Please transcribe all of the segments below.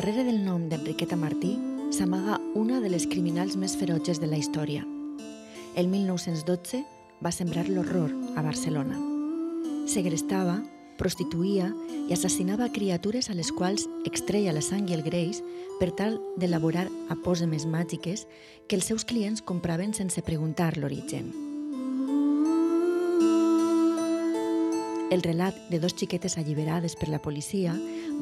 Darrere del nom d'Enriqueta Martí s'amaga una de les criminals més ferotges de la història. El 1912 va sembrar l'horror a Barcelona. Segrestava, prostituïa i assassinava criatures a les quals extreia la sang i el greix per tal d'elaborar apòsemes màgiques que els seus clients compraven sense preguntar l'origen. El relat de dos xiquetes alliberades per la policia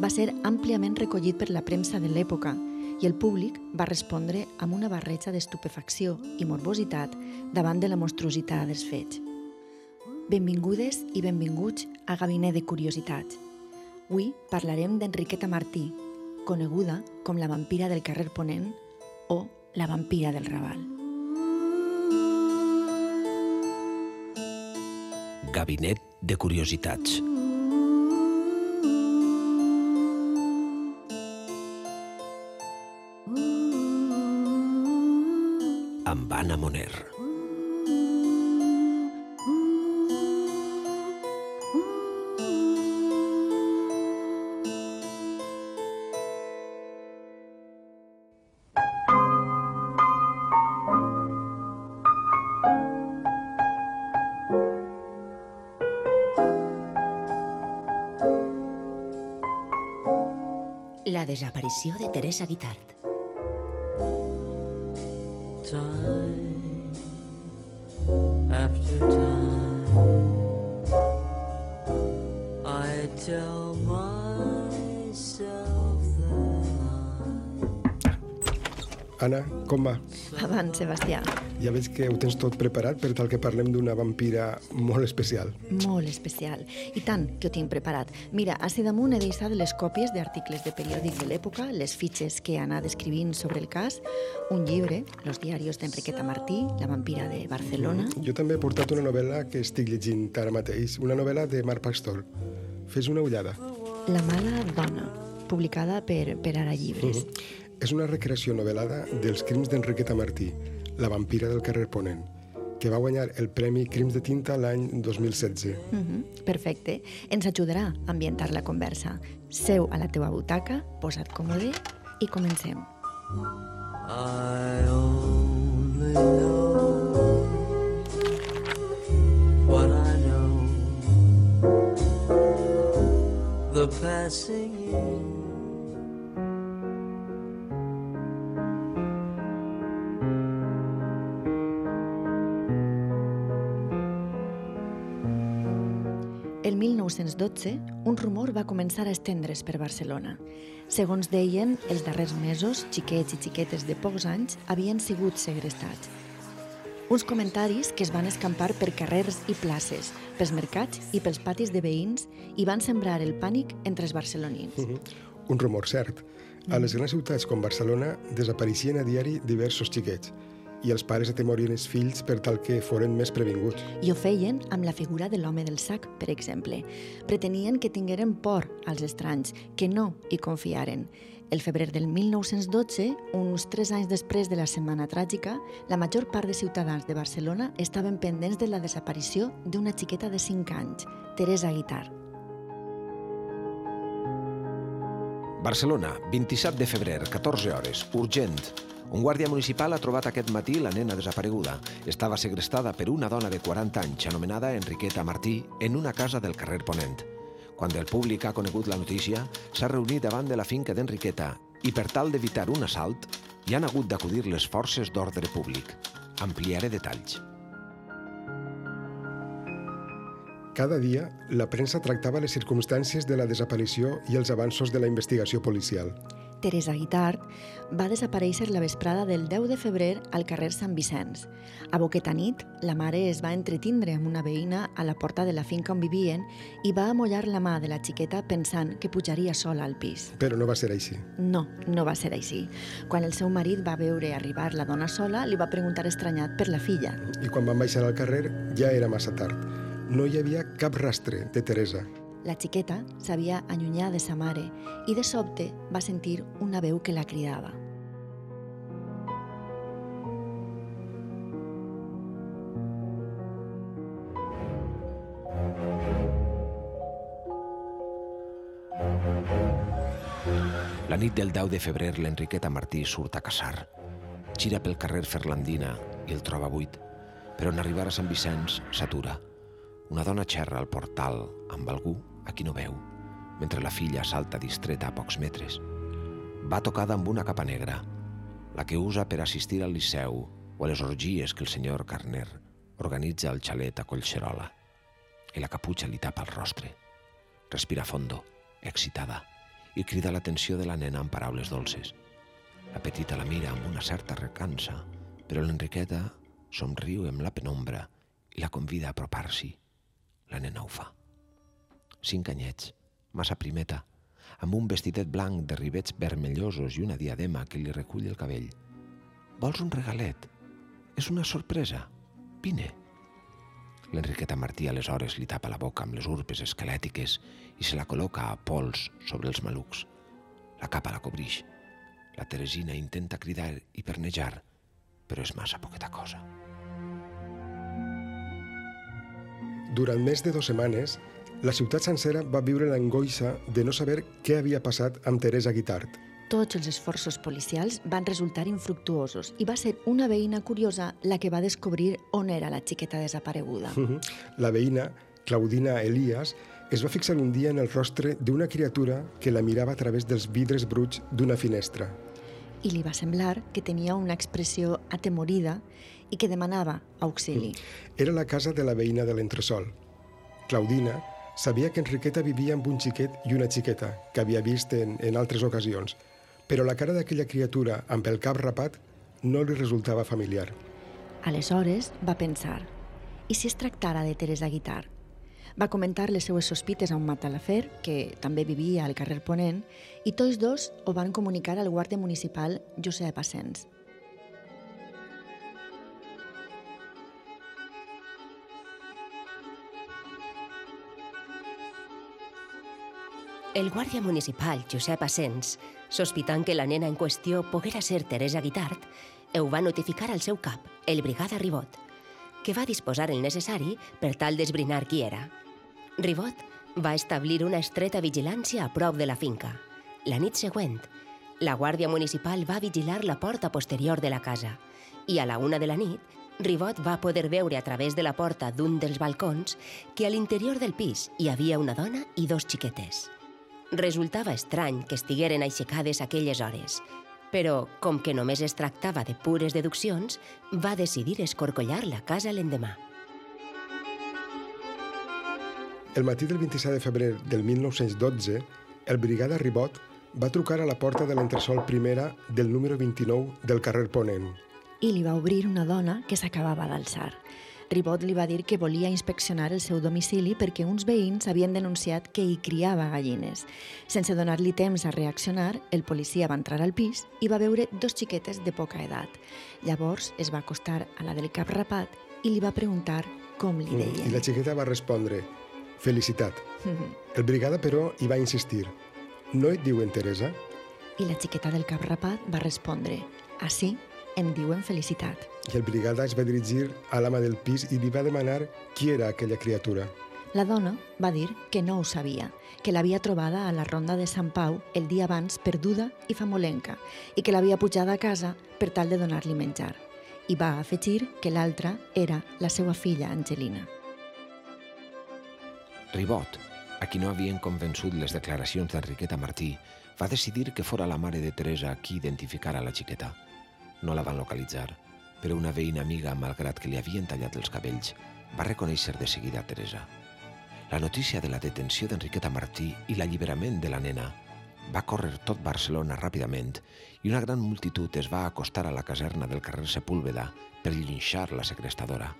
va ser àmpliament recollit per la premsa de l'època i el públic va respondre amb una barreja d'estupefacció i morbositat davant de la monstruositat dels fets. Benvingudes i benvinguts a Gabinet de Curiositats. Avui parlarem d'Enriqueta Martí, coneguda com la vampira del carrer Ponent o la vampira del Raval. Gabinet de Curiositats. Amb Anna Moner. De Teresa Guitart. after time Anna, com va? Avant, Sebastià, Ja veig que ho tens tot preparat per tal que parlem d'una vampira molt especial. molt especial. I tant que ho tinc preparat. Mira, a damunt he deixat les còpies d'articles de periòdics de l'època, les fitxes que he anat escrivint sobre el cas, un llibre, Los diarios d'Enriqueta Martí, la vampira de Barcelona, Jo també he portat una novel·la que estic llegint ara mateix, una novel·la de Marc Pastor. Fes una ullada. La mala dona, publicada per, per Ara Llibres. És una recreació novel·lada dels crims d'Enriqueta Martí, la vampira del carrer Ponent, que va guanyar el Premi Crims de Tinta l'any 2016. Mhm, Perfecte. Ens ajudarà a ambientar la conversa. Seu a la teua butaca, posa't còmode i comencem. I only know what I know. The passing year El 1912, un rumor va començar a estendre's per Barcelona. Segons deien, els darrers mesos, xiquets i xiquetes de pocs anys havien sigut segrestats. Uns comentaris que es van escampar per carrers i places, pels mercats i pels patis de veïns i van sembrar el pànic entre els barcelonins. Mhm. Un rumor cert. A les grans ciutats com Barcelona desapareixien a diari diversos xiquets i els pares atemorien els fills per tal que foren més previnguts. I ho feien amb la figura de l'home del sac, per exemple. Pretenien que tingueren por als estranys, que no hi confiaren. El febrer del 1912, uns tres anys després de la Setmana Tràgica, la major part de ciutadans de Barcelona estaven pendents de la desaparició d'una xiqueta de 5 anys, Teresa Guitar. Barcelona, 27 de febrer, 14 hores, urgent. Un guàrdia municipal ha trobat aquest matí la nena desapareguda. Estava segrestada per una dona de 40 anys anomenada Enriqueta Martí en una casa del carrer Ponent. Quan el públic ha conegut la notícia, s'ha reunit davant de la finca d'Enriqueta i per tal d'evitar un assalt, hi han hagut d'acudir les forces d'ordre públic. Ampliaré detalls. Cada dia, la premsa tractava les circumstàncies de la desaparició i els avanços de la investigació policial. Teresa Guitart va desaparèixer la vesprada del 10 de febrer al carrer Sant Vicenç. A boqueta nit, la mare es va entretindre amb una veïna a la porta de la finca on vivien i va amollar la mà de la xiqueta pensant que pujaria sola al pis. Però no va ser així. No, no va ser així. Quan el seu marit va veure arribar la dona sola, li va preguntar estranyat per la filla. I quan van baixar al carrer ja era massa tard. No hi havia cap rastre de Teresa. La xiqueta s'havia allunyat de sa mare i de sobte va sentir una veu que la cridava. La nit del 10 de febrer, l'Enriqueta Martí surt a caçar. Gira pel carrer Ferlandina i el troba buit, però en arribar a Sant Vicenç s'atura. Una dona xerra al portal amb algú a qui no veu, mentre la filla salta distreta a pocs metres. Va tocada amb una capa negra, la que usa per assistir al liceu o a les orgies que el senyor Carner organitza al xalet a Collserola. I la caputxa li tapa el rostre. Respira fondo, excitada, i crida l'atenció de la nena amb paraules dolces. La petita la mira amb una certa recança, però l'Enriqueta somriu amb la penombra i la convida a apropar-s'hi. La nena ho fa. Cinc anyets, massa primeta, amb un vestidet blanc de rivets vermellosos i una diadema que li recull el cabell. Vols un regalet? És una sorpresa. Vine. L'Enriqueta Martí aleshores li tapa la boca amb les urpes esquelètiques i se la col·loca a pols sobre els malucs. La capa la cobrix. La Teresina intenta cridar i pernejar, però és massa poqueta cosa. Durant més de dues setmanes, la ciutat sencera va viure l'angoixa de no saber què havia passat amb Teresa Guitart. Tots els esforços policials van resultar infructuosos i va ser una veïna curiosa la que va descobrir on era la xiqueta desapareguda. La veïna, Claudina Elias, es va fixar un dia en el rostre d'una criatura que la mirava a través dels vidres bruts d'una finestra. I li va semblar que tenia una expressió atemorida i que demanava auxili. Era la casa de la veïna de l'entresol. Claudina sabia que Enriqueta vivia amb un xiquet i una xiqueta, que havia vist en, en altres ocasions, però la cara d'aquella criatura amb el cap rapat no li resultava familiar. Aleshores va pensar, i si es tractara de Teresa Guitar? Va comentar les seues sospites a un matalafer, que també vivia al carrer Ponent, i tots dos ho van comunicar al guàrdia municipal Josep Asens. El guàrdia municipal, Josep Asens, sospitant que la nena en qüestió poguera ser Teresa Guitart, ho va notificar al seu cap, el brigada Ribot, que va disposar el necessari per tal d'esbrinar qui era. Ribot va establir una estreta vigilància a prop de la finca. La nit següent, la Guàrdia Municipal va vigilar la porta posterior de la casa i a la una de la nit, Ribot va poder veure a través de la porta d'un dels balcons que a l'interior del pis hi havia una dona i dos xiquetes. Resultava estrany que estigueren aixecades aquelles hores, però, com que només es tractava de pures deduccions, va decidir escorcollar la casa l'endemà. El matí del 27 de febrer del 1912, el brigada Ribot va trucar a la porta de l'entresol primera del número 29 del carrer Ponent. I li va obrir una dona que s'acabava d'alçar. Ribot li va dir que volia inspeccionar el seu domicili perquè uns veïns havien denunciat que hi criava gallines. Sense donar-li temps a reaccionar, el policia va entrar al pis i va veure dos xiquetes de poca edat. Llavors es va acostar a la del cap rapat i li va preguntar com li I deien. la xiqueta va respondre, felicitat. El brigada, però, hi va insistir. No et diuen Teresa? I la xiqueta del cap rapat va respondre «Així em diuen felicitat». I el brigada es va dirigir a l'ama del pis i li va demanar qui era aquella criatura. La dona va dir que no ho sabia, que l'havia trobada a la ronda de Sant Pau el dia abans perduda i famolenca i que l'havia pujada a casa per tal de donar-li menjar. I va afegir que l'altra era la seva filla Angelina. Ribot, a qui no havien convençut les declaracions d'Enriqueta Martí, va decidir que fora la mare de Teresa qui identificara la xiqueta. No la van localitzar, però una veïna amiga, malgrat que li havien tallat els cabells, va reconèixer de seguida Teresa. La notícia de la detenció d'Enriqueta Martí i l'alliberament de la nena va córrer tot Barcelona ràpidament i una gran multitud es va acostar a la caserna del carrer Sepúlveda per llinxar la segrestadora.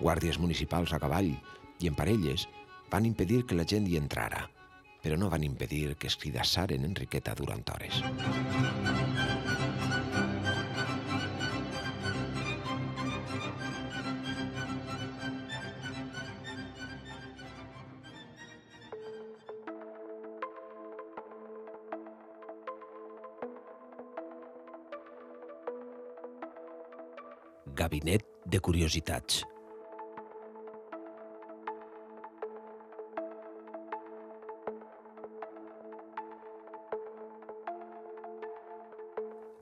Guàrdies municipals a cavall i en parelles van impedir que la gent hi entrara, però no van impedir que es cridassaren Enriqueta durant hores. gabinet de curiositats.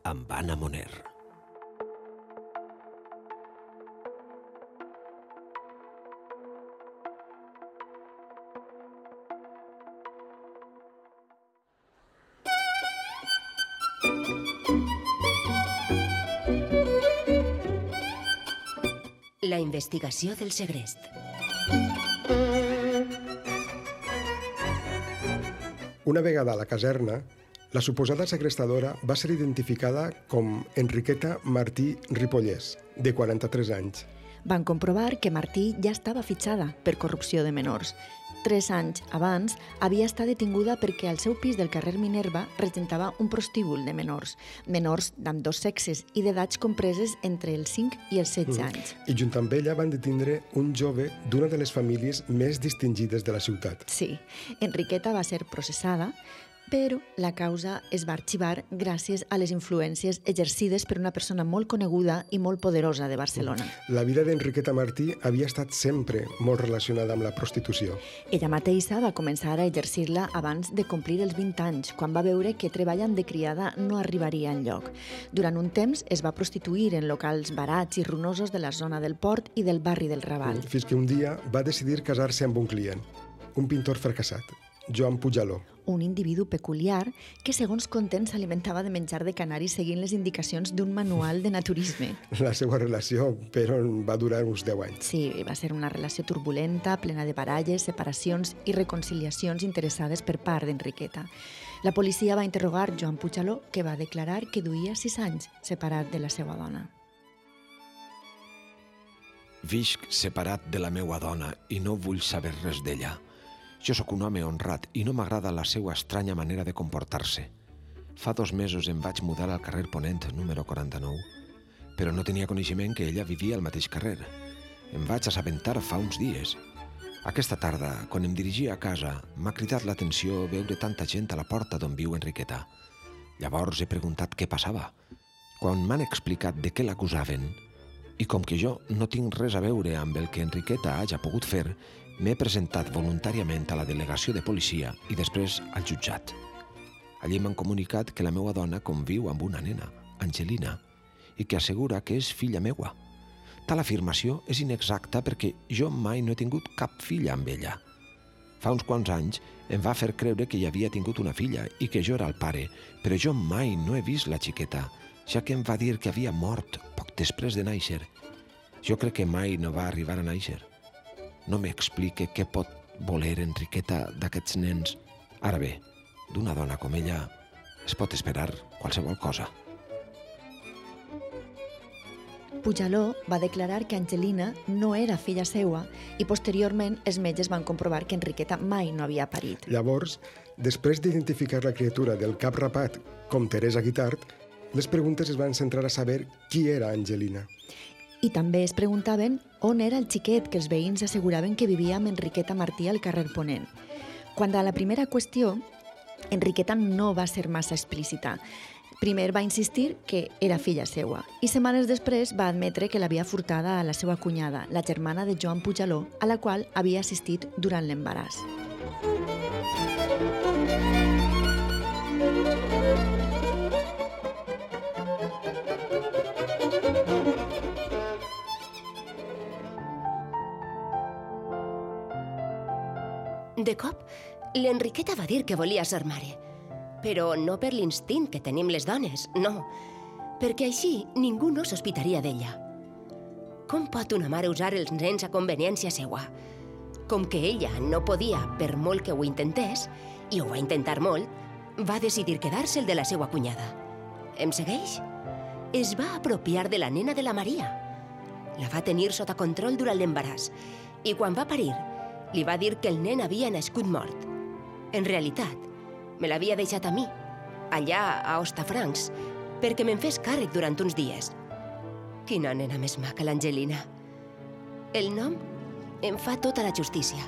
Amb Anna Moner. La investigació del segrest. Una vegada a la caserna, la suposada segrestadora va ser identificada com Enriqueta Martí Ripollès, de 43 anys. Van comprovar que Martí ja estava fitxada per corrupció de menors. Tres anys abans havia estat detinguda perquè al seu pis del carrer Minerva regentava un prostíbul de menors, menors d'ambdós sexes i d'edats compreses entre els 5 i els 16 anys. I junt amb ella van detindre un jove d'una de les famílies més distingides de la ciutat. Sí, Enriqueta va ser processada, però la causa es va arxivar gràcies a les influències exercides per una persona molt coneguda i molt poderosa de Barcelona. La vida d'Enriqueta Martí havia estat sempre molt relacionada amb la prostitució. Ella mateixa va començar a exercir-la abans de complir els 20 anys, quan va veure que treballant de criada no arribaria enlloc. Durant un temps es va prostituir en locals barats i runosos de la zona del port i del barri del Raval. Fins que un dia va decidir casar-se amb un client, un pintor fracassat, Joan Pujaló. Un individu peculiar que, segons conten, s'alimentava de menjar de canari seguint les indicacions d'un manual de naturisme. La seva relació, però, va durar uns 10 anys. Sí, va ser una relació turbulenta, plena de baralles, separacions i reconciliacions interessades per part d'Enriqueta. La policia va interrogar Joan Puigdaló, que va declarar que duia sis anys separat de la seva dona. Visc separat de la meua dona i no vull saber res d'ella. Jo sóc un home honrat i no m'agrada la seva estranya manera de comportar-se. Fa dos mesos em vaig mudar al carrer Ponent, número 49, però no tenia coneixement que ella vivia al mateix carrer. Em vaig assabentar fa uns dies. Aquesta tarda, quan em dirigia a casa, m'ha cridat l'atenció veure tanta gent a la porta d'on viu Enriqueta. Llavors he preguntat què passava. Quan m'han explicat de què l'acusaven, i com que jo no tinc res a veure amb el que Enriqueta hagi pogut fer, m'he presentat voluntàriament a la delegació de policia i després al jutjat. Allí m'han comunicat que la meva dona conviu amb una nena, Angelina, i que assegura que és filla meua. Tal afirmació és inexacta perquè jo mai no he tingut cap filla amb ella. Fa uns quants anys em va fer creure que hi havia tingut una filla i que jo era el pare, però jo mai no he vist la xiqueta, ja que em va dir que havia mort poc després de néixer. Jo crec que mai no va arribar a néixer. No m'explique què pot voler Enriqueta d'aquests nens. Ara bé, d'una dona com ella es pot esperar qualsevol cosa. Pujaló va declarar que Angelina no era filla seua i posteriorment els metges van comprovar que Enriqueta mai no havia parit. Llavors, després d'identificar la criatura del cap rapat com Teresa Guitart, les preguntes es van centrar a saber qui era Angelina. I també es preguntaven on era el xiquet que els veïns asseguraven que vivia amb Enriqueta Martí al carrer Ponent. Quant a la primera qüestió, Enriqueta no va ser massa explícita. Primer va insistir que era filla seua i setmanes després va admetre que l'havia furtada a la seva cunyada, la germana de Joan Pujaló, a la qual havia assistit durant l'embaràs. De cop, l'Enriqueta va dir que volia ser mare. Però no per l'instint que tenim les dones, no. Perquè així ningú no sospitaria d'ella. Com pot una mare usar els nens a conveniència seua? Com que ella no podia, per molt que ho intentés, i ho va intentar molt, va decidir quedar-se el de la seva cunyada. Em segueix? Es va apropiar de la nena de la Maria. La va tenir sota control durant l'embaràs i quan va parir, li va dir que el nen havia nascut mort. En realitat, me l'havia deixat a mi, allà a Ostafrancs, perquè me'n fes càrrec durant uns dies. Quina nena més maca, l'Angelina. El nom em fa tota la justícia.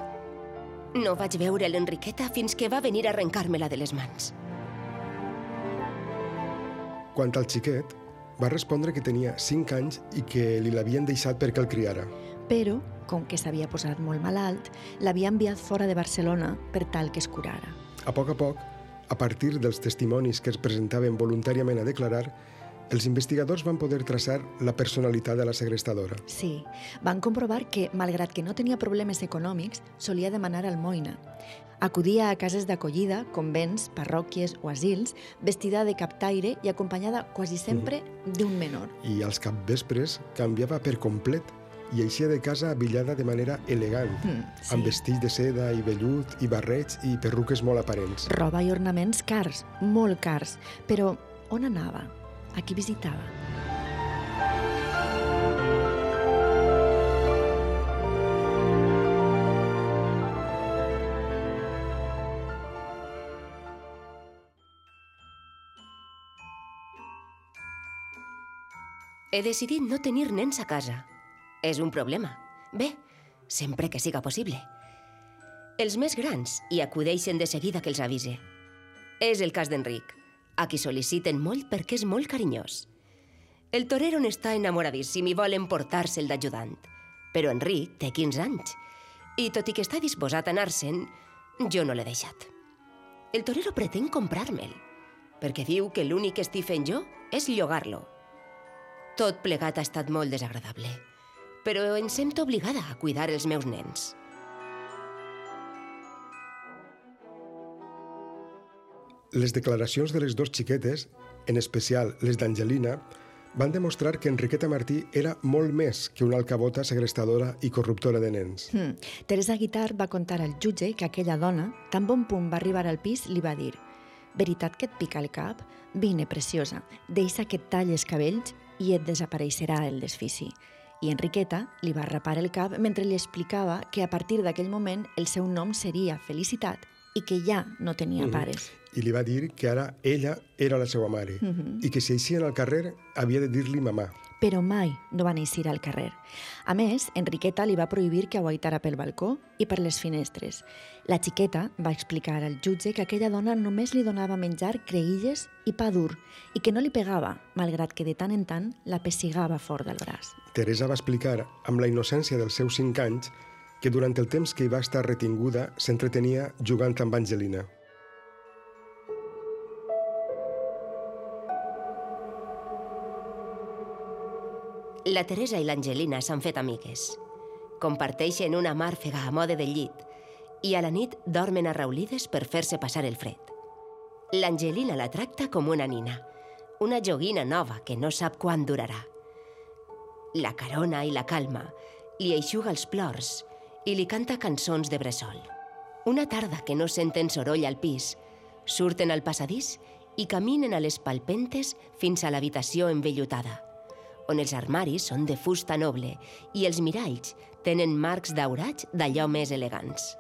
No vaig veure l'Enriqueta fins que va venir a arrencar-me-la de les mans. Quant al xiquet, va respondre que tenia 5 anys i que li l'havien deixat perquè el criara. Però, com que s'havia posat molt malalt, l'havia enviat fora de Barcelona per tal que es curara. A poc a poc, a partir dels testimonis que es presentaven voluntàriament a declarar, els investigadors van poder traçar la personalitat de la segrestadora. Sí, van comprovar que, malgrat que no tenia problemes econòmics, solia demanar almoina. Acudia a cases d'acollida, convents, parròquies o asils, vestida de captaire i acompanyada quasi sempre d'un menor. I als capvespres canviava per complet i eixia de casa abillada de manera elegant, Mm, sí. amb vestits de seda i vellut i barrets i perruques molt aparents. Roba i ornaments cars, molt cars. Però on anava? A qui visitava? He decidit no tenir nens a casa. És un problema. Bé, sempre que siga possible. Els més grans hi acudeixen de seguida que els avise. És el cas d'Enric, a qui sol·liciten molt perquè és molt carinyós. El torero n'està enamoradíssim i vol emportar-se'l d'ajudant. Però Enric té 15 anys i, tot i que està disposat a anar-se'n, jo no l'he deixat. El torero pretén comprar-me'l, perquè diu que l'únic que estic fent jo és llogar-lo. Tot plegat ha estat molt desagradable, però em sento obligada a cuidar els meus nens. Les declaracions de les dues xiquetes, en especial les d'Angelina, van demostrar que Enriqueta Martí era molt més que una alcabota segrestadora i corruptora de nens. Hmm. Teresa Guitart va contar al jutge que aquella dona, tan bon punt va arribar al pis, li va dir «Veritat que et pica el cap? Vine, preciosa, deixa que et talles cabells i et desapareixerà el desfici». I Enriqueta li va rapar el cap mentre li explicava que a partir d'aquell moment el seu nom seria Felicitat i que ja no tenia pares. I li va dir que ara ella era la seva mare i que si eixien al carrer havia de dir-li mamà. Però mai no van eixir al carrer. A més, Enriqueta li va prohibir que aguaitara pel balcó i per les finestres. La xiqueta va explicar al jutge que aquella dona només li donava menjar creïlles i pa dur i que no li pegava, malgrat que de tant en tant la pessigava fort del braç. Teresa va explicar, amb la innocència dels seus cinc anys, que durant el temps que hi va estar retinguda s'entretenia jugant amb Angelina. La Teresa i l'Angelina s'han fet amigues. Comparteixen una màrfega a mode del llit i a la nit dormen arraulides per fer-se passar el fred. L'Angelina la tracta com una nina, una joguina nova que no sap quan durarà. La carona i la calma, li eixuga els plors i li canta cançons de bressol. Una tarda que no senten soroll al pis, surten al passadís i caminen a les palpentes fins a l'habitació envellutada, on els armaris són de fusta noble i els miralls tenen marcs daurats d'allò més elegants.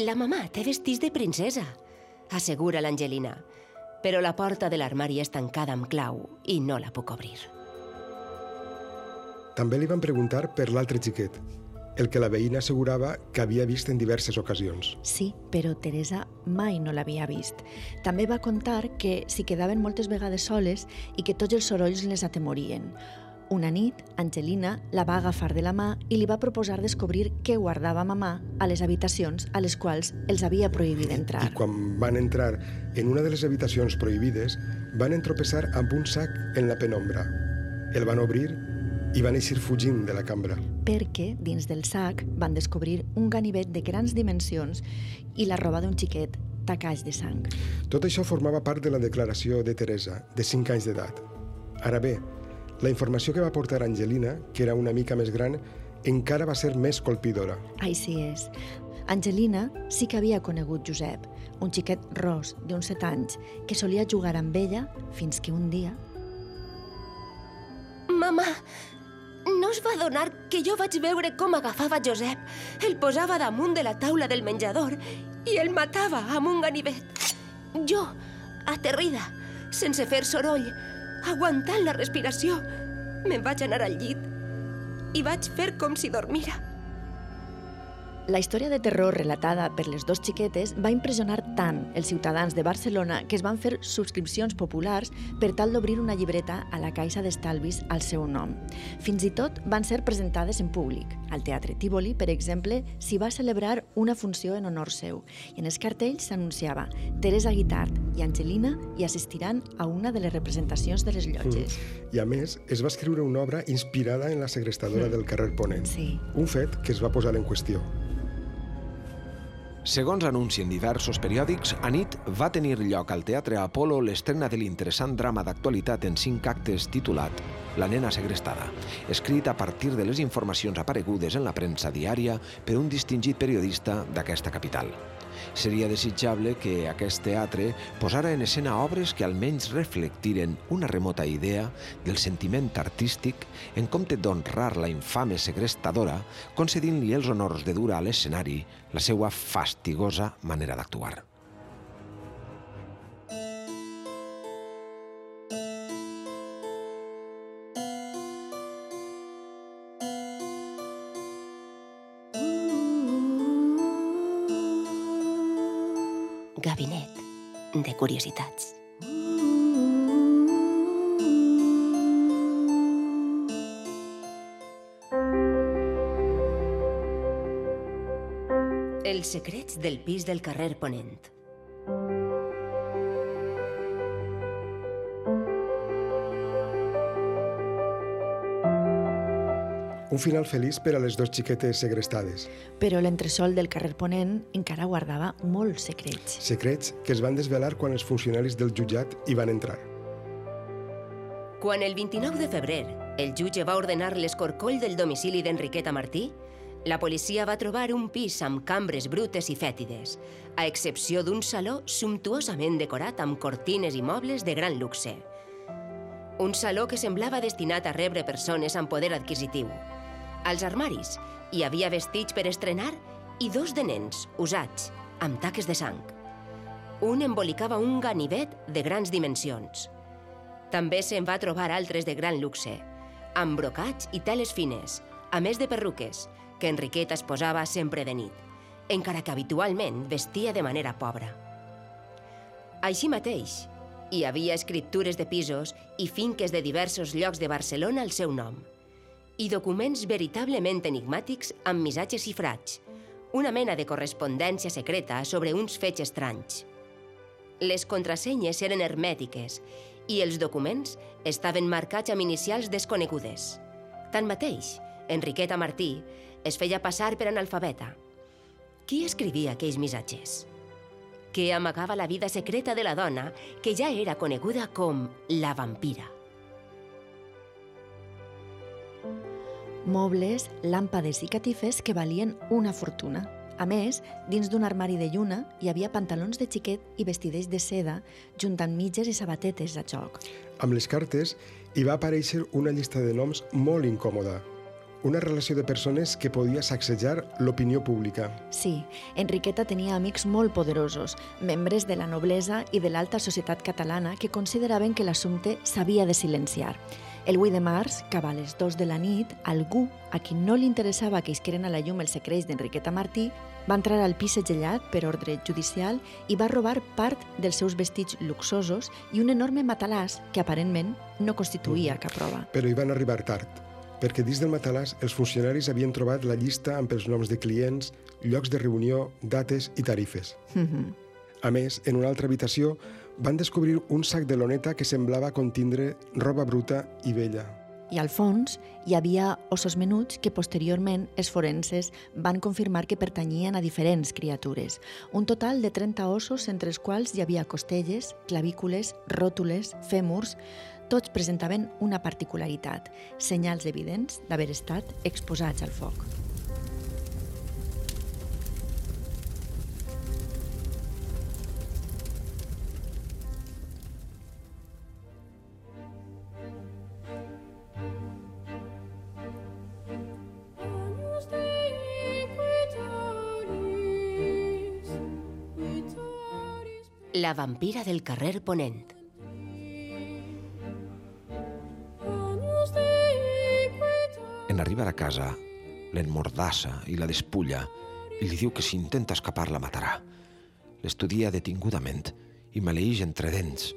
La mamà té vestits de princesa, assegura l'Angelina, però la porta de l'armari és tancada amb clau i no la puc obrir. També li van preguntar per l'altre xiquet, el que la veïna assegurava que havia vist en diverses ocasions. Sí, però Teresa mai no l'havia vist. També va contar que s'hi quedaven moltes vegades soles i que tots els sorolls les atemorien. Una nit, Angelina la va agafar de la mà i li va proposar descobrir què guardava mamà a les habitacions a les quals els havia prohibit entrar. I quan van entrar en una de les habitacions prohibides, van entropessar amb un sac en la penombra. El van obrir i van eixir fugint de la cambra. perquè dins del sac van descobrir un ganivet de grans dimensions i la roba d'un xiquet tacaix de sang. Tot això formava part de la declaració de Teresa, de 5 anys d'edat. Ara bé, la informació que va portar Angelina, que era una mica més gran, encara va ser més colpidora. Així és. Angelina sí que havia conegut Josep, un xiquet ros d'uns set anys, que solia jugar amb ella fins que un dia... Mamà, no es va donar que jo vaig veure com agafava Josep, el posava damunt de la taula del menjador i el matava amb un ganivet. Jo, aterrida, sense fer soroll, aguantant la respiració, me'n vaig anar al llit i vaig fer com si dormira. La història de terror relatada per les dos xiquetes va impressionar tant els ciutadans de Barcelona que es van fer subscripcions populars per tal d'obrir una llibreta a la caixa d'estalvis al seu nom. Fins i tot van ser presentades en públic. Al Teatre Tívoli, per exemple, s'hi va celebrar una funció en honor seu i en els cartells s'anunciava Teresa Guitart i Angelina hi assistiran a una de les representacions de les llotges. I a més, es va escriure una obra inspirada en la segrestadora del carrer Ponent. Sí. Un fet que es va posar en qüestió. Segons anuncien diversos periòdics, a nit va tenir lloc al Teatre Apolo l'estrena de l'interessant drama d'actualitat en cinc actes titulat La nena segrestada, escrit a partir de les informacions aparegudes en la premsa diària per un distingit periodista d'aquesta capital. Seria desitjable que aquest teatre posara en escena obres que almenys reflectiren una remota idea del sentiment artístic en compte d'honrar la infame segrestadora concedint-li els honors de dur a l'escenari la seva fastigosa manera d'actuar. De curiositats. Els secrets del pis del carrer Ponent. Un final feliç per a les dues xiquetes segrestades. Però l'entresol del carrer Ponent encara guardava molts secrets. Secrets que es van desvelar quan els funcionaris del jutjat hi van entrar. Quan el 29 de febrer el jutge va ordenar l'escorcoll del domicili d'Enriqueta Martí, la policia va trobar un pis amb cambres brutes i fètides, a excepció d'un saló sumptuosament decorat amb cortines i mobles de gran luxe. Un saló que semblava destinat a rebre persones amb poder adquisitiu. Als armaris hi havia vestits per estrenar i dos de nens, usats, amb taques de sang. Un embolicava un ganivet de grans dimensions. També se'n va trobar altres de gran luxe, amb brocats i teles fines, a més de perruques, que Enriqueta es posava sempre de nit, encara que habitualment vestia de manera pobra. Així mateix, hi havia escriptures de pisos i finques de diversos llocs de Barcelona al seu nom, i documents veritablement enigmàtics amb missatges cifrats, una mena de correspondència secreta sobre uns fets estranys. Les contrasenyes eren hermètiques i els documents estaven marcats amb inicials desconegudes. Tanmateix, Enriqueta Martí es feia passar per analfabeta. Qui escrivia aquells missatges? Què amagava la vida secreta de la dona que ja era coneguda com la vampira? Mobles, làmpades i catifes que valien una fortuna. A més, dins d'un armari de lluna hi havia pantalons de xiquet i vestideix de seda, juntant mitges i sabatetes a joc. Amb les cartes hi va aparèixer una llista de noms molt incòmoda. Una relació de persones que podia sacsejar l'opinió pública. Sí, Enriqueta tenia amics molt poderosos, membres de la noblesa i de l'alta societat catalana que consideraven que l'assumpte s'havia de silenciar. El 8 de març, cap a les 2 de la nit, algú a qui no li interessava que isqueren a la llum els secrets d'Enriqueta Martí va entrar al pis segellat per ordre judicial i va robar part dels seus vestits luxosos i un enorme matalàs que aparentment no constituïa cap prova. Però hi van arribar tard, perquè dins del matalàs els funcionaris havien trobat la llista amb els noms de clients, llocs de reunió, dates i tarifes. A més, en una altra habitació van descobrir un sac de loneta que semblava contindre roba bruta i vella. I al fons hi havia ossos menuts que posteriorment els forenses van confirmar que pertanyien a diferents criatures. Un total de 30 ossos, entre els quals hi havia costelles, clavícules, ròtules, fèmurs... Tots presentaven una particularitat, senyals evidents d'haver estat exposats al foc. La vampira del carrer Ponent. En arribar a casa, l'enmordassa i la despulla i li diu que si intenta escapar la matarà. L'estudia detingudament i maleeix entre dents.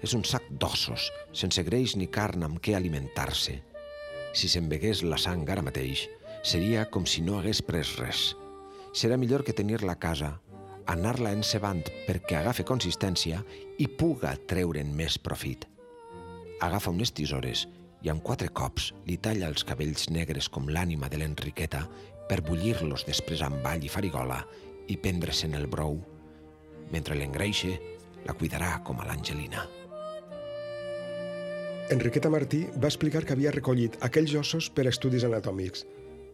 És un sac d'ossos, sense greix ni carn amb què alimentar-se. Si se'n la sang ara mateix, Seria com si no hagués pres res. Serà millor que tenir-la a casa, anar-la encebant perquè agafe consistència i puga treure'n més profit. Agafa unes tisores i amb quatre cops li talla els cabells negres com l'ànima de l'Enriqueta per bullir-los després amb all i farigola i prendre-se'n el brou. Mentre l'engreixe, la cuidarà com a l'Angelina. Enriqueta Martí va explicar que havia recollit aquells ossos per estudis anatòmics,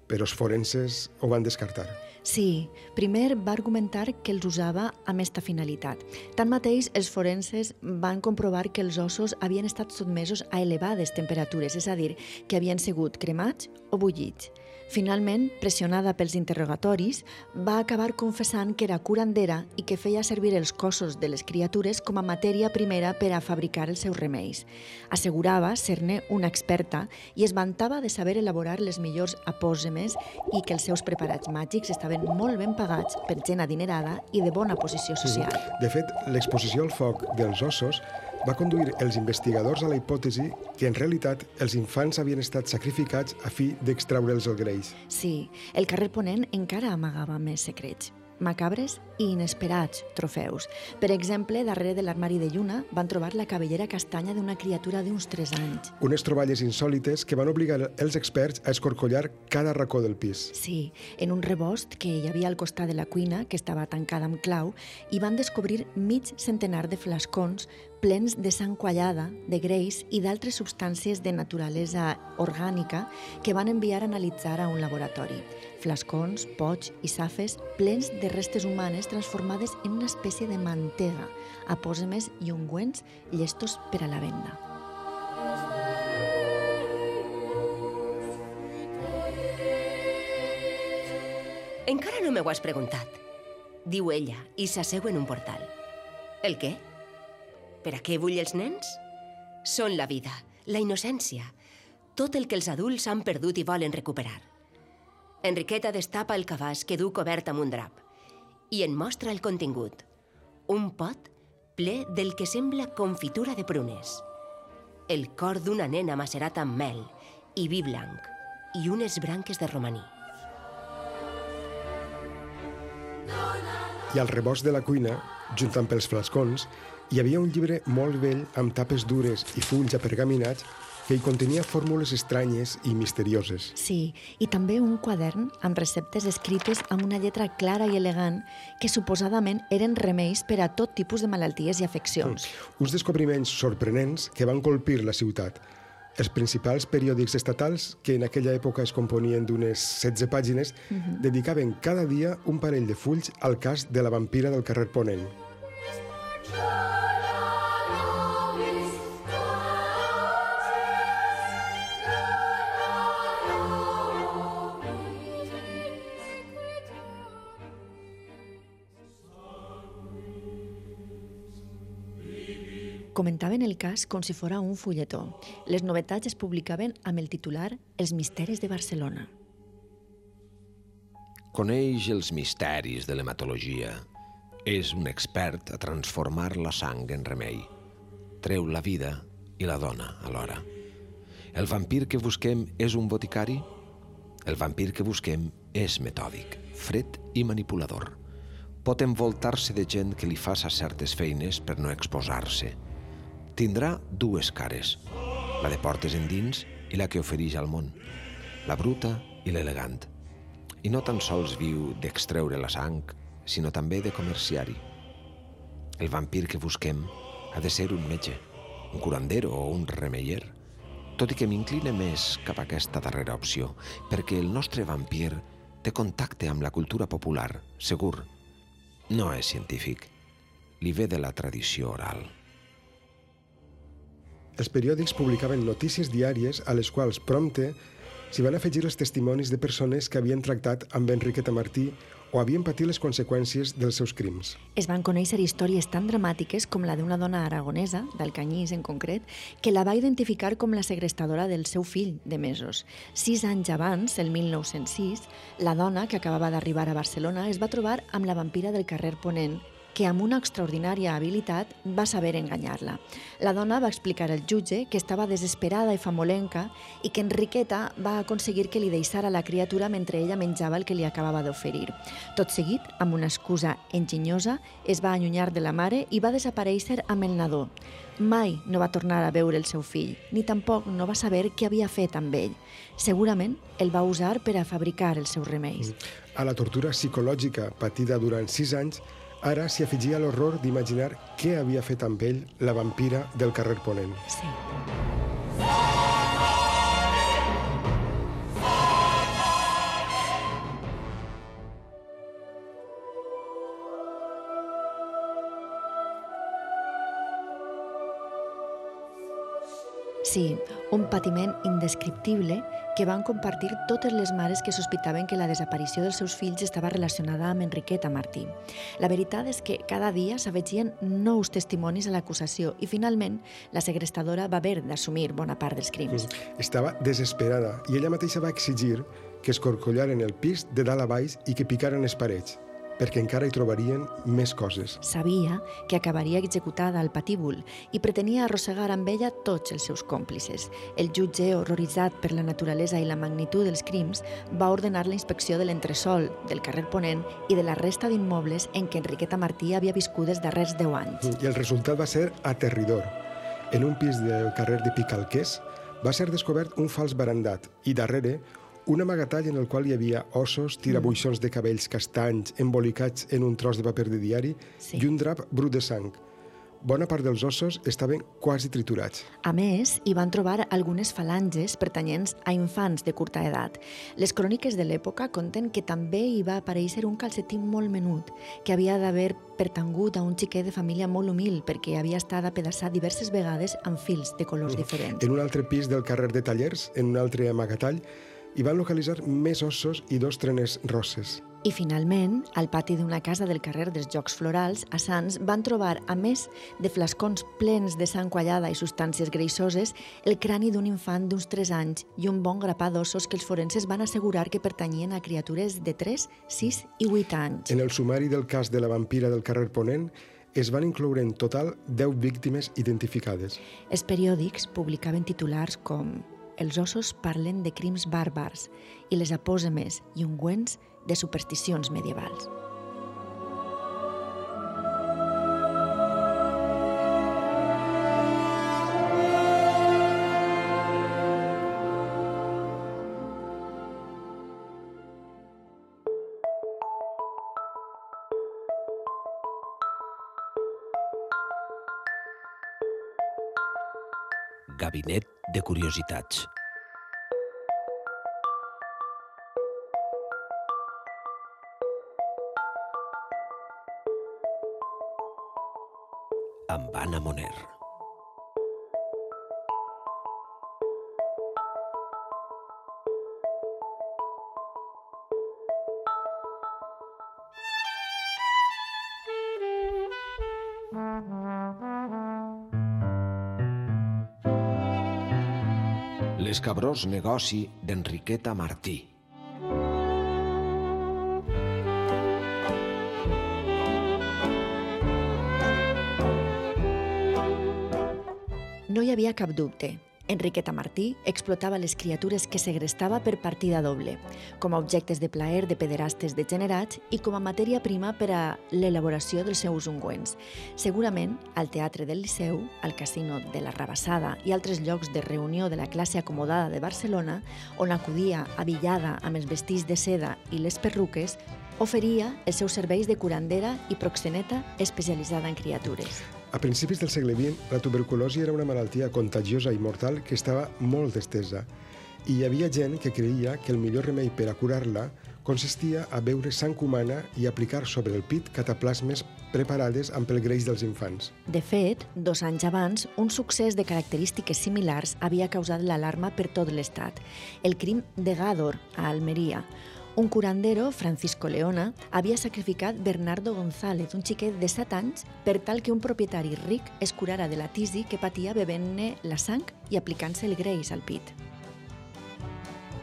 però els forenses ho van descartar. Sí, primer va argumentar que els usava amb esta finalitat. Tanmateix, els forenses van comprovar que els ossos havien estat sotmesos a elevades temperatures, és a dir, que havien sigut cremats o bullits. Finalment, pressionada pels interrogatoris, va acabar confessant que era curandera i que feia servir els cossos de les criatures com a matèria primera per a fabricar els seus remeis. Assegurava ser-ne una experta i es vantava de saber elaborar les millors apòsemes i que els seus preparats màgics estaven molt ben pagats per gent adinerada i de bona posició social. De fet, l'exposició al foc dels ossos va conduir els investigadors a la hipòtesi que en realitat els infants havien estat sacrificats a fi d'extraure'ls el greix. Sí, el carrer Ponent encara amagava més secrets macabres i inesperats trofeus. Per exemple, darrere de l'armari de lluna van trobar la cabellera castanya d'una criatura d'uns 3 anys. Unes troballes insòlites que van obligar els experts a escorcollar cada racó del pis. Sí, en un rebost que hi havia al costat de la cuina, que estava tancada amb clau, i van descobrir mig centenar de flascons plens de sang quallada, de greix i d'altres substàncies de naturalesa orgànica que van enviar a analitzar a un laboratori. Flascons, pots i safes plens de restes humanes transformades en una espècie de mantega, apòsemes i ungüents llestos per a la venda. Encara no m'ho has preguntat. Diu ella i s'asseu en un portal. El què? Per a què vull els nens? Són la vida, la innocència, tot el que els adults han perdut i volen recuperar. Enriqueta destapa el cabàs que du cobert amb un drap i en mostra el contingut. Un pot ple del que sembla confitura de prunes. El cor d'una nena macerat amb mel i vi blanc i unes branques de romaní. I al rebost de la cuina, junt amb els flascons, hi havia un llibre molt vell amb tapes dures i fulls apergaminats que hi contenia fórmules estranyes i misterioses. Sí, i també un quadern amb receptes escrites amb una lletra clara i elegant que suposadament eren remeis per a tot tipus de malalties i afeccions. Uns descobriments sorprenents que van colpir la ciutat. Els principals periòdics estatals, que en aquella època es componien d'unes 16 pàgines, dedicaven cada dia un parell de fulls al cas de la vampira del carrer Ponent. Comentaven el cas com si fora un fulletó. Les novetats es publicaven amb el titular Els misteris de Barcelona. Coneix els misteris de l'hematologia. És un expert a transformar la sang en remei. Treu la vida i la dona alhora. El vampir que busquem és un boticari? El vampir que busquem és metòdic, fred i manipulador. Pot envoltar-se de gent que li faça certes feines per no exposar-se. Tindrà dues cares, la de portes endins i la que ofereix al món, la bruta i l'elegant. I no tan sols viu d'extreure la sang, sinó també de comerciari. El vampir que busquem ha de ser un metge, un curandero o un remeier, tot i que m'incline més cap a aquesta darrera opció, perquè el nostre vampir té contacte amb la cultura popular, segur. No és científic, li ve de la tradició oral. Els periòdics publicaven notícies diàries a les quals prompte s'hi van afegir els testimonis de persones que havien tractat amb Enriqueta Martí o havien patit les conseqüències dels seus crims. Es van conèixer històries tan dramàtiques com la d'una dona aragonesa, d'Alcanyís en concret, que la va identificar com la segrestadora del seu fill de mesos. Sis anys abans, el 1906, la dona que acabava d'arribar a Barcelona es va trobar amb la vampira del carrer Ponent que amb una extraordinària habilitat va saber enganyar-la. La dona va explicar al jutge que estava desesperada i famolenca i que Enriqueta va aconseguir que li deixara la criatura mentre ella menjava el que li acabava d'oferir. Tot seguit, amb una excusa enginyosa, es va allunyar de la mare i va desaparèixer amb el nadó. Mai no va tornar a veure el seu fill, ni tampoc no va saber què havia fet amb ell. Segurament el va usar per a fabricar els seus remeis. A la tortura psicològica patida durant sis anys, ara s'hi afegia l'horror d'imaginar què havia fet amb ell la vampira del carrer Ponent. Sí. Sí, un patiment indescriptible que van compartir totes les mares que sospitaven que la desaparició dels seus fills estava relacionada amb Enriqueta Martí. La veritat és que cada dia s'afegien nous testimonis a l'acusació i finalment la segrestadora va haver d'assumir bona part dels crims. Estava desesperada i ella mateixa va exigir que es corcollaren el pis de dalt a baix i que picaren les parets, perquè encara hi trobarien més coses. Sabia que acabaria executada al patíbul i pretenia arrossegar amb ella tots els seus còmplices. El jutge, horroritzat per la naturalesa i la magnitud dels crims, va ordenar la inspecció de l'entresol, del carrer Ponent i de la resta d'immobles en què Enriqueta Martí havia viscut els darrers 10 anys. I el resultat va ser aterridor. En un pis del carrer de Picalqués va ser descobert un fals barandat i darrere un amagatall en el qual hi havia ossos, tirabuixons de cabells castanys embolicats en un tros de paper de diari Sí. i un drap brut de sang. Bona part dels ossos estaven quasi triturats. A més, hi van trobar algunes falanges pertanyents a infants de curta edat. Les cròniques de l'època conten que també hi va aparèixer un calcetí molt menut, que havia d'haver pertangut a un xiquet de família molt humil perquè havia estat apedaçat diverses vegades amb fils de colors diferents. En un altre pis del carrer de Tallers, en un altre amagatall, hi van localitzar més ossos i dos trenes rosses. I finalment, al pati d'una casa del carrer dels Jocs Florals, a Sants, van trobar, a més de flascons plens de sang quallada i substàncies greixoses, el crani d'un infant d'uns 3 anys i un bon grapà d'ossos que els forenses van assegurar que pertanyien a criatures de 3, 6 i 8 anys. En el sumari del cas de la vampira del carrer Ponent es van incloure en total 10 víctimes identificades. Els periòdics publicaven titulars com Els ossos parlen de crims bàrbars i les apòsemes i ungüents de supersticions medievals. Gabinet de curiositats. Amb Anna Moner. L'escabrós negoci d'Enriqueta Martí. No hi havia cap dubte. Enriqueta Martí explotava les criatures que segrestava per partida doble, com a objectes de plaer de pederastes degenerats i com a matèria prima per a l'elaboració dels seus ungüents. Segurament, al Teatre del Liceu, al Casino de la Rabassada i altres llocs de reunió de la classe acomodada de Barcelona, on acudia avillada amb els vestits de seda i les perruques, oferia els seus serveis de curandera i proxeneta especialitzada en criatures. A principis del segle XX, la tuberculosi era una malaltia contagiosa i mortal que estava molt estesa i hi havia gent que creia que el millor remei per a curar-la consistia a beure sang humana i aplicar sobre el pit cataplasmes preparades amb el greix dels infants. De fet, dos anys abans, un succés de característiques similars havia causat l'alarma per tot l'estat. El crim de Gádor, a Almeria. Un curandero, Francisco Leona, havia sacrificat Bernardo González, un xiquet de 7 anys, per tal que un propietari ric es curara de la tisi que patia bevent-ne la sang i aplicant-se el greix al pit.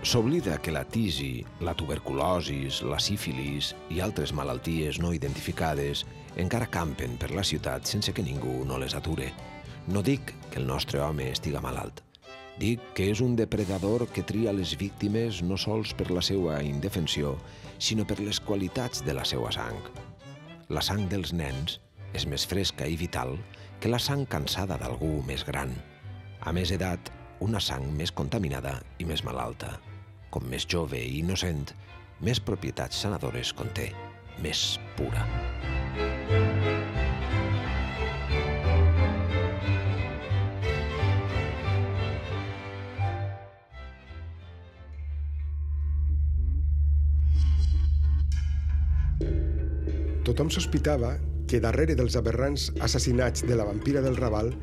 S'oblida que la tisi, la tuberculosis, la sífilis i altres malalties no identificades encara campen per la ciutat sense que ningú no les ature. No dic que el nostre home estiga malalt. Dic que és un depredador que tria les víctimes no sols per la seva indefensió, sinó per les qualitats de la seva sang. La sang dels nens és més fresca i vital que la sang cansada d'algú més gran. A més edat, una sang més contaminada i més malalta. Com més jove i innocent, més propietats sanadores conté, més pura. Tothom sospitava que darrere dels aberrants assassinats de la vampira del Raval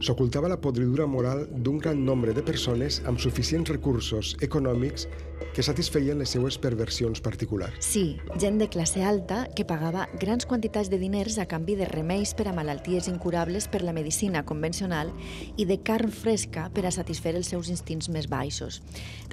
s'ocultava la podridura moral d'un gran nombre de persones amb suficients recursos econòmics que satisfeien les seues perversions particulars. Sí, gent de classe alta que pagava grans quantitats de diners a canvi de remeis per a malalties incurables per la medicina convencional i de carn fresca per a satisfer els seus instints més baixos.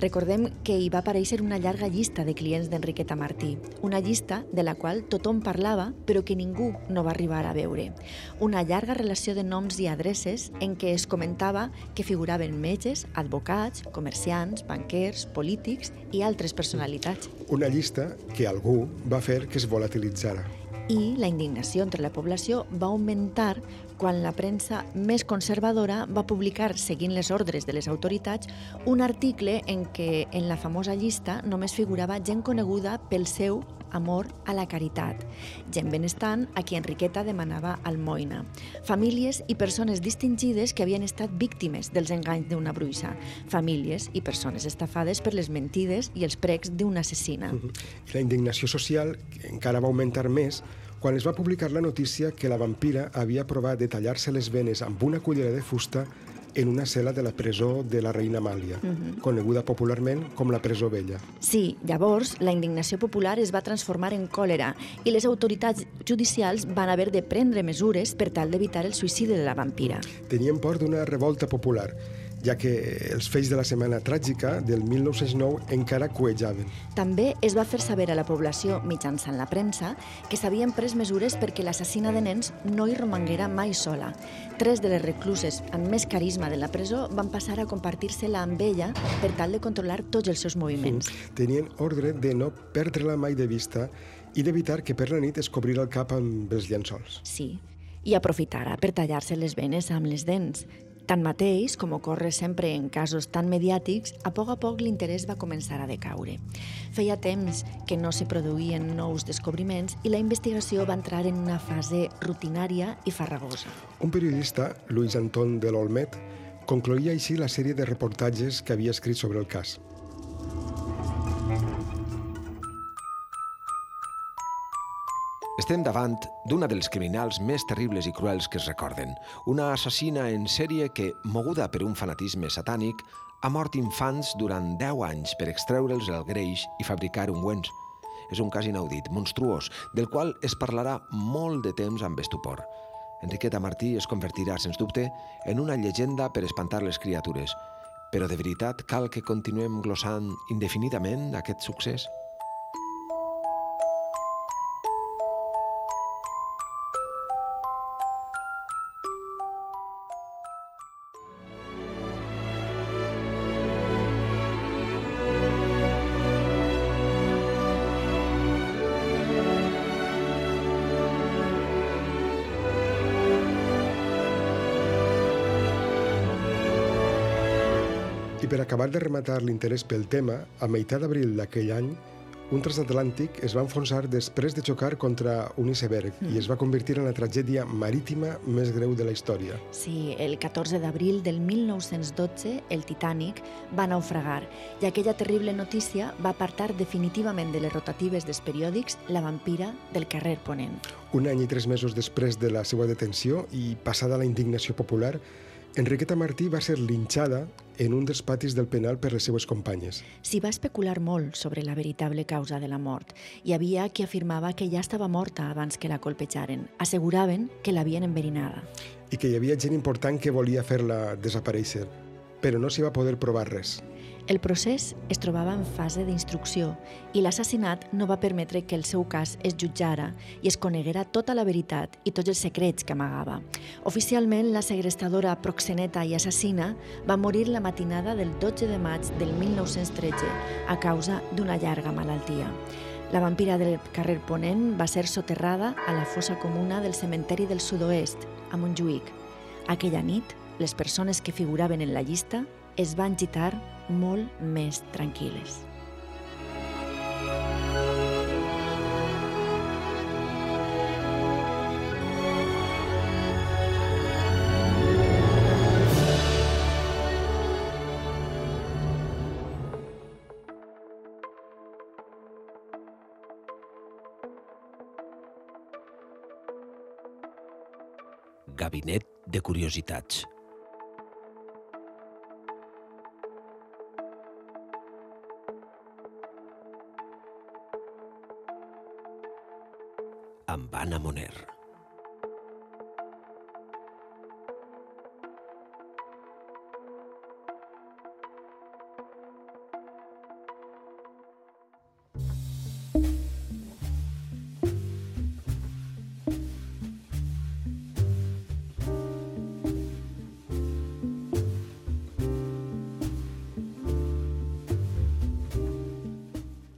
Recordem que hi va aparèixer una llarga llista de clients d'Enriqueta Martí, una llista de la qual tothom parlava però que ningú no va arribar a veure. Una llarga relació de noms i adreces en què es comentava que figuraven metges, advocats, comerciants, banquers, polítics i altres personalitats. Una llista que algú va fer que es volatilitzara. I la indignació entre la població va augmentar quan la premsa més conservadora va publicar, seguint les ordres de les autoritats, un article en què en la famosa llista només figurava gent coneguda pel seu amor a la caritat, gent benestant a qui Enriqueta demanava almoina, famílies i persones distingides que havien estat víctimes dels enganys d'una bruixa, famílies i persones estafades per les mentides i els precs d'una assassina. La indignació social encara va augmentar més quan es va publicar la notícia que la vampira havia provat de tallar-se les venes amb una cullera de fusta en una cel·la de la presó de la reina Amàlia, coneguda popularment com la presó vella. Sí, llavors la indignació popular es va transformar en còlera i les autoritats judicials van haver de prendre mesures per tal d'evitar el suïcidi de la vampira. Tenien por d'una revolta popular, ja que els fets de la Setmana Tràgica del 1909 encara cuejaven. També es va fer saber a la població mitjançant la premsa que s'havien pres mesures perquè l'assassina de nens no hi romanguera mai sola. Tres de les recluses amb més carisma de la presó van passar a compartir-se-la amb ella per tal de controlar tots els seus moviments. Tenien ordre de no perdre-la mai de vista i d'evitar que per la nit es cobrira el cap amb els llençols. Sí, i aprofitara per tallar-se les venes amb les dents. Tanmateix, com ocorre sempre en casos tan mediàtics, a poc a poc l'interès va començar a decaure. Feia temps que no se produïen nous descobriments i la investigació va entrar en una fase rutinària i farragosa. Un periodista, Luis Antón de l'Olmet, concloïa així la sèrie de reportatges que havia escrit sobre el cas. Estem davant d'una dels criminals més terribles i cruels que es recorden. Una assassina en sèrie que, moguda per un fanatisme satànic, ha mort infants durant 10 anys per extreure'ls el greix i fabricar ungüents. És un cas inaudit, monstruós, del qual es parlarà molt de temps amb estupor. Enriqueta Martí es convertirà, sens dubte, en una llegenda per espantar les criatures. Però de veritat cal que continuem glossant indefinidament aquest succés? I per acabar de rematar l'interès pel tema, a meitat d'abril d'aquell any, un transatlàntic es va enfonsar després de xocar contra un iceberg i es va convertir en la tragèdia marítima més greu de la història. Sí, el 14 d'abril del 1912 el Titanic va naufragar i aquella terrible notícia va apartar definitivament de les rotatives dels periòdics la vampira del carrer Ponent. Un any i tres mesos després de la seva detenció i passada la indignació popular, Enriqueta Martí va ser linxada en un dels patis del penal per les seues companyes. S'hi va especular molt sobre la veritable causa de la mort. Hi havia qui afirmava que ja estava morta abans que la colpejaren. Asseguraven que l'havien enverinada. i que hi havia gent important que volia fer-la desaparèixer, però no s'hi va poder provar res. El procés es trobava en fase d'instrucció i l'assassinat no va permetre que el seu cas es jutjara i es coneguera tota la veritat i tots els secrets que amagava. Oficialment, la segrestadora proxeneta i assassina va morir la matinada del 12 de maig del 1913 a causa d'una llarga malaltia. La vampira del carrer Ponent va ser soterrada a la fossa comuna del cementeri del sud-oest, a Montjuïc. Aquella nit, les persones que figuraven en la llista es van gitar molt més tranquil·les. Gabinet de curiositats. Amb Anna Moner.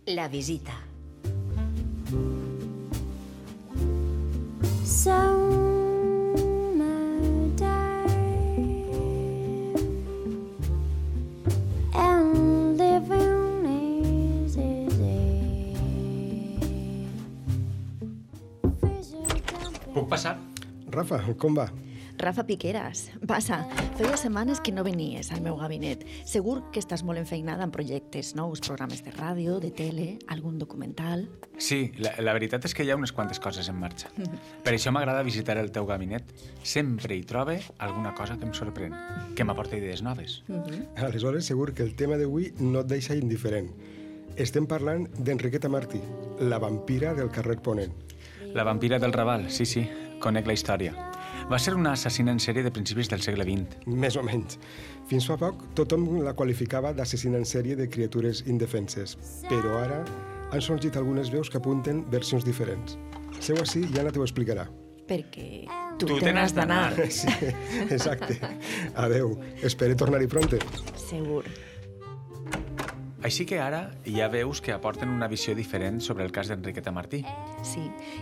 La visita. Rafa, com va? Rafa Piqueras, passa, feia setmanes que no venies al meu gabinet. Segur que estàs molt enfeinada en projectes nous, programes de ràdio, de tele, algun documental... Sí, la, la veritat és que hi ha unes quantes coses en marxa. Per això m'agrada visitar el teu gabinet. Sempre hi trobe alguna cosa que em sorprèn, que m'aporta idees noves. Aleshores, segur que el tema d'avui no et deixa indiferent. Estem parlant d'Enriqueta Martí, la vampira del carrer Ponent. La vampira del Raval, sí, sí, conec la història. Va ser una assassina en sèrie de principis del segle XX. Més o menys. Fins fa poc, tothom la qualificava d'assassina en sèrie de criatures indefenses. Però ara han sorgit algunes veus que apunten versions diferents. Seu així i Anna t'ho explicarà. Perquè tu, Tu te n'has d'anar. Sí, exacte. Adeu. Espero tornar-hi pronte. Segur. Així que ara ha veus que aporten una visió diferent sobre el cas d'Enriqueta Martí. Sí,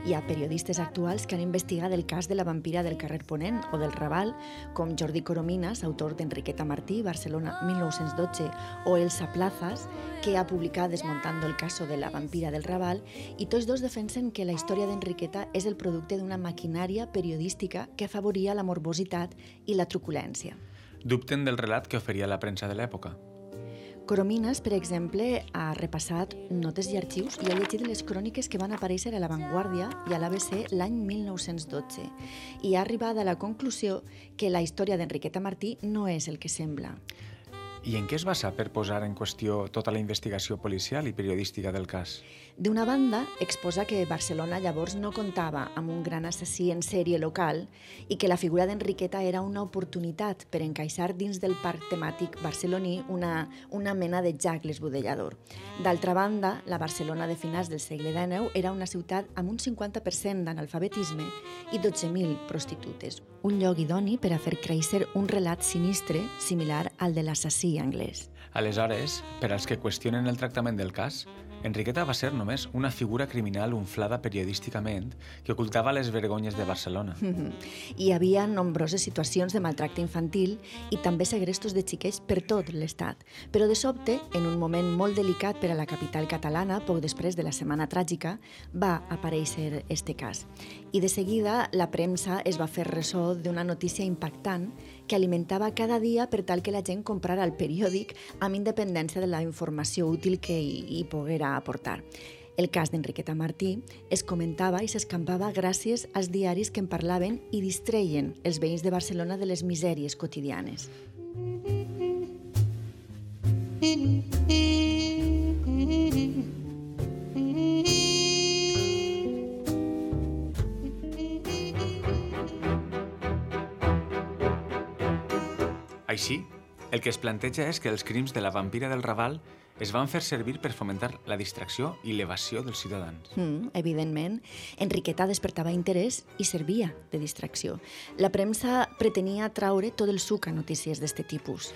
hi ha periodistes actuals que han investigat el cas de la vampira del carrer Ponent o del Raval, com Jordi Corominas, autor d'Enriqueta Martí, Barcelona 1912, o Elsa Plazas, que ha publicat Desmontando el caso de la vampira del Raval, i tots dos defensen que la història d'Enriqueta és el producte d'una maquinària periodística que afavoria la morbositat i la truculència. Dubten del relat que oferia la premsa de l'època. Corominas, per exemple, ha repassat notes i arxius i ha llegit les cròniques que van aparèixer a La Vanguardia i a l'ABC l'any 1912 i ha arribat a la conclusió que la història d'Enriqueta Martí no és el que sembla. I en què es basa per posar en qüestió tota la investigació policial i periodística del cas? D'una banda, exposa que Barcelona llavors no comptava amb un gran assassí en sèrie local i que la figura d'Enriqueta era una oportunitat per encaixar dins del parc temàtic barceloní una, una mena de Jack l'esbudellador. D'altra banda, la Barcelona de finals del segle XIX era una ciutat amb un 50% d'analfabetisme i 12.000 prostitutes, un lloc idoni per a fer créixer un relat sinistre similar al de l'assassí anglès. Aleshores, per als que qüestionen el tractament del cas, Enriqueta va ser només una figura criminal unflada periodísticament que ocultava les vergonyes de Barcelona. Hi havia nombroses situacions de maltracte infantil i també segrestos de xiquets per tot l'Estat. Però de sobte, en un moment molt delicat per a la capital catalana, poc després de la Setmana Tràgica, va aparèixer este cas. I de seguida la premsa es va fer ressò d'una notícia impactant que alimentava cada dia per tal que la gent comprara el periòdic amb independència de la informació útil que hi, hi poguera aportar. El cas d'Enriqueta Martí es comentava i s'escampava gràcies als diaris que en parlaven i distreien els veïns de Barcelona de les misèries quotidianes. Així, El que es planteja és que els crims de la vampira del Raval es van fer servir per fomentar la distracció i l'evasió dels ciutadans. Mm, evidentment, Enriqueta despertava interès i servia de distracció. La premsa pretenia traure tot el suc a notícies d'este tipus.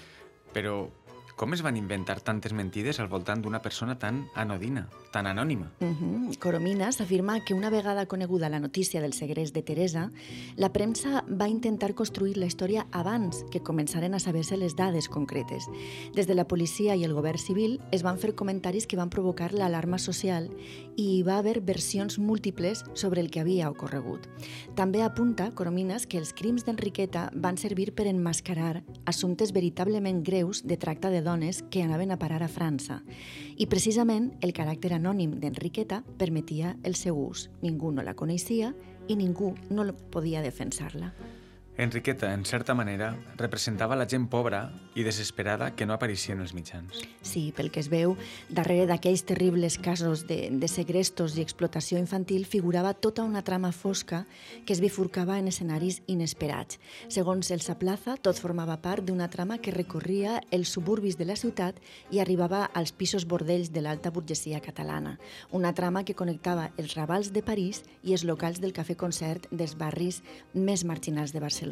Però com es van inventar tantes mentides al voltant d'una persona tan anodina, tan anònima? Uh -huh. Coromines afirma que una vegada coneguda la notícia del segrest de Teresa, la premsa va intentar construir la història abans que començaren a saber-se les dades concretes. Des de la policia i el govern civil es van fer comentaris que van provocar l'alarma social i hi va haver versions múltiples sobre el que havia ocorregut. També apunta Coromines que els crims d'Enriqueta van servir per enmascarar assumptes veritablement greus de tracte de dones que anaven a parar a França. I precisament el caràcter anònim d'Enriqueta permetia el seu ús. Ningú no la coneixia i ningú no podia defensar-la. Enriqueta, en certa manera, representava la gent pobra i desesperada que no apareixia en els mitjans. Sí, pel que es veu, darrere d'aquells terribles casos de, de segrestos i explotació infantil figurava tota una trama fosca que es bifurcava en escenaris inesperats. Segons el Saplaza, tot formava part d'una trama que recorria els suburbis de la ciutat i arribava als pisos bordells de l'alta burgesia catalana. Una trama que connectava els ravals de París i els locals del cafè-concert dels barris més marginals de Barcelona.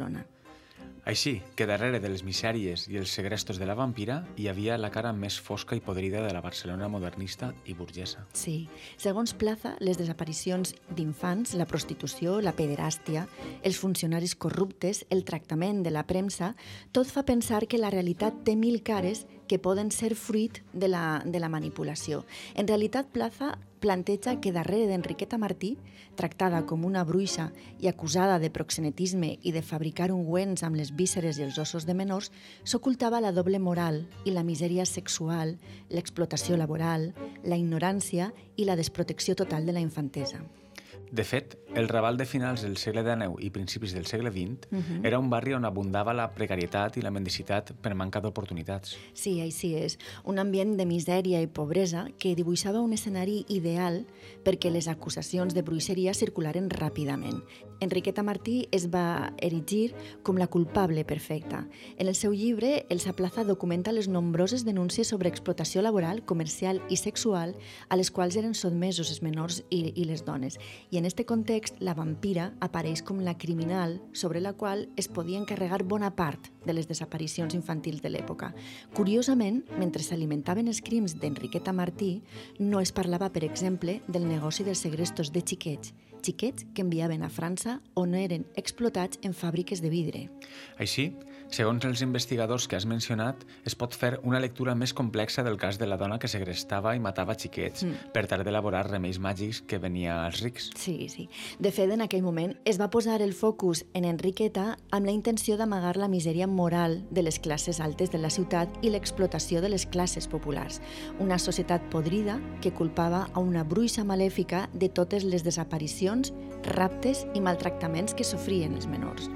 Així que darrere de les misèries i els segrestos de la vampira hi havia la cara més fosca i podrida de la Barcelona modernista i burgesa. Sí. Segons Plaza, les desaparicions d'infants, la prostitució, la pederàstia, els funcionaris corruptes, el tractament de la premsa, tot fa pensar que la realitat té mil cares que poden ser fruit de la, de la manipulació. En realitat, Plaza planteja que darrere d'Enriqueta Martí, tractada com una bruixa i acusada de proxenetisme i de fabricar ungüents amb les vísceres i els ossos de menors, s'ocultava la doble moral i la misèria sexual, l'explotació laboral, la ignorància i la desprotecció total de la infantesa. De fet, el Raval de finals del segle XIX i principis del segle XX uh -huh. era un barri on abundava la precarietat i la mendicitat per manca d'oportunitats. Sí, així és. Un ambient de misèria i pobresa que dibuixava un escenari ideal perquè les acusacions de bruixeria circularen ràpidament. Enriqueta Martí es va erigir com la culpable perfecta. En el seu llibre, El Saplaza documenta les nombroses denúncies sobre explotació laboral, comercial i sexual a les quals eren sotmesos els menors i, i les dones. I en este context, la vampira apareix com la criminal sobre la qual es podia encarregar bona part de les desaparicions infantils de l'època. Curiosament, mentre s'alimentaven els crims d'Enriqueta Martí, no es parlava, per exemple, del negoci dels segrestos de xiquets, xiquets que enviaven a França on eren explotats en fàbriques de vidre. Així, segons els investigadors que has mencionat, es pot fer una lectura més complexa del cas de la dona que segrestava i matava xiquets mm. per tal d'elaborar remeis màgics que venia als rics. Sí, sí. De fet, en aquell moment es va posar el focus en Enriqueta amb la intenció d'amagar la misèria moral de les classes altes de la ciutat i l'explotació de les classes populars. Una societat podrida que culpava a una bruixa malèfica de totes les desaparicions, raptes i maltractaments que sofrien els menors.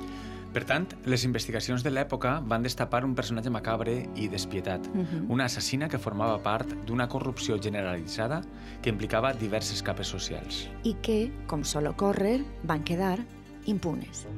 Per tant, les investigacions de l'època van destapar un personatge macabre i despietat, uh -huh. una assassina que formava part d'una corrupció generalitzada que implicava diverses capes socials. I que, com sol ocórrer, van quedar impunes.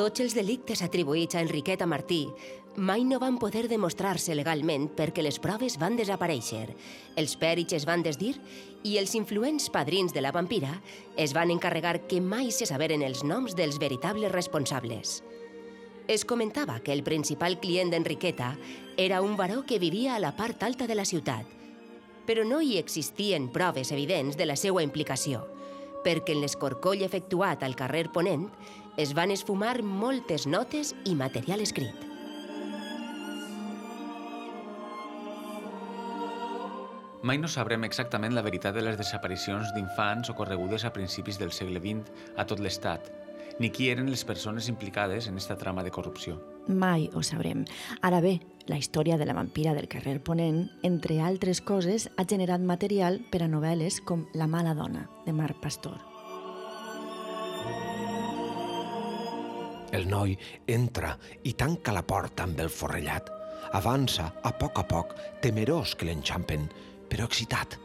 Tots els delictes atribuïts a Enriqueta Martí mai no van poder demostrar-se legalment perquè les proves van desaparèixer, els pèrits es van desdir i els influents padrins de la vampira es van encarregar que mai se saberen els noms dels veritables responsables. Es comentava que el principal client d'Enriqueta era un baró que vivia a la part alta de la ciutat, però no hi existien proves evidents de la seva implicació, perquè en l'escorcoll efectuat al carrer Ponent es van esfumar moltes notes i material escrit. Mai no sabrem exactament la veritat de les desaparicions d'infants ocorregudes a principis del segle XX a tot l'Estat, ni qui eren les persones implicades en esta trama de corrupció. Mai ho sabrem. Ara bé, la història de la vampira del carrer Ponent, entre altres coses, ha generat material per a novel·les com La mala dona, de Marc Pastor. El noi entra i tanca la porta amb el forrellat. Avança, a poc a poc, temerós que l'enxampen, però excitat.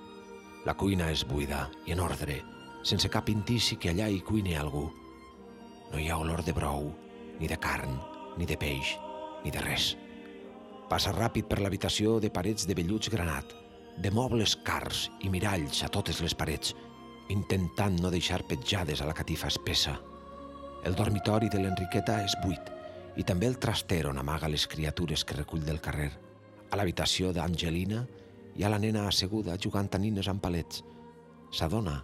La cuina és buida i en ordre, sense cap indici que allà hi cuini algú. No hi ha olor de brou, ni de carn, ni de peix, ni de res. Passa ràpid per l'habitació de parets de velluts granat, de mobles cars i miralls a totes les parets, intentant no deixar petjades a la catifa espessa. El dormitori de l'Enriqueta és buit i també el traster on amaga les criatures que recull del carrer. A l'habitació d'Angelina hi ha la nena asseguda jugant a nines amb palets. S'adona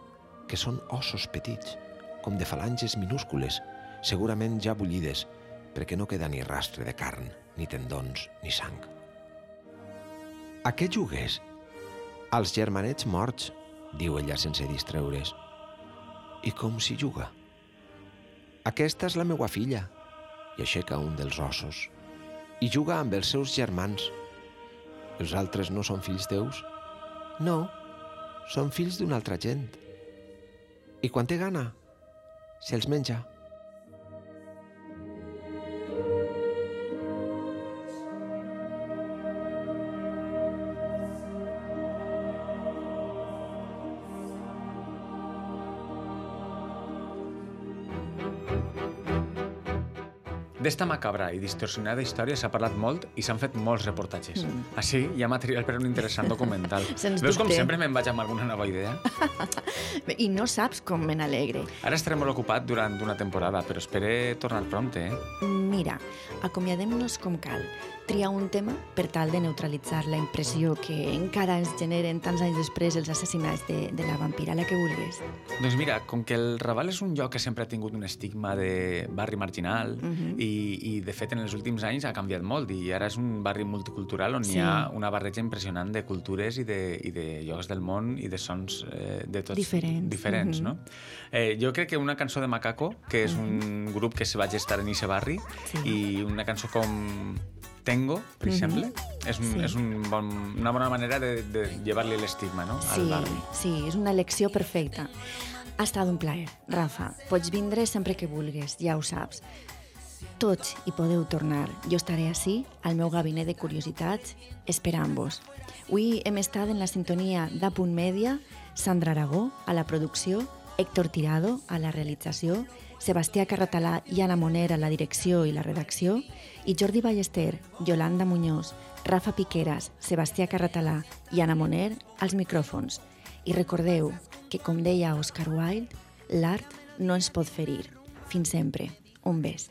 que són ossos petits, com de falanges minúscules, segurament ja bullides, perquè no queda ni rastre de carn, ni tendons, ni sang. A què jugues? Als germanets morts, diu ella sense distreure's. I com s'hi juga? Aquesta és la meua filla, i aixeca un dels ossos, i juga amb els seus germans. Els altres no són fills teus? No, són fills d'una altra gent. I quan té gana, se'ls menja. D'esta macabra i distorsionada història s'ha parlat molt i s'han fet molts reportatges. Mm. Així hi ha material per un interessant documental. Sens Veus com dubte. sempre me'n vaig amb alguna nova idea? I no saps com me n'alegre. Ara estaré molt ocupat durant una temporada, però espere tornar prompte, eh? Mira, acomiadem-nos com cal. Triar un tema per tal de neutralitzar la impressió que encara ens generen tants anys després els assassinats de, de la vampira, la que vulguis. Doncs mira, com que el Raval és un lloc que sempre ha tingut un estigma de barri marginal Mhm. i, i de fet en els últims anys ha canviat molt i ara és un barri multicultural on Sí. hi ha una barreja impressionant de cultures i de, i de llocs del món i de sons eh, de tots Diferents, diferents mhm. no? Eh, jo crec que una cançó de Macaco, que és un grup que se va gestar en Ixe barri Sí. i una cançó com Tengo, per Mhm. exemple, és, un, Sí. és un bon, una bona manera de, de llevar-li l'estigma no? al Sí, barri. sí, és una elecció perfecta. Ha estat un plaer, Rafa. Pots vindre sempre que vulguis, ja ho saps. Tots hi podeu tornar. Jo estaré així, al meu gabinet de curiositats, esperant-vos. Avui hem estat en la sintonia d'Apunt Mèdia, Sandra Aragó, a la producció, Héctor Tirado, a la realització, Sebastià Carratalà i Anna Moner a la direcció i la redacció, i Jordi Ballester, Yolanda Muñoz, Rafa Piqueras, Sebastià Carratalà i Anna Moner als micròfons. I recordeu que, com deia Oscar Wilde, l'art no ens pot ferir. Fins sempre. Un bes.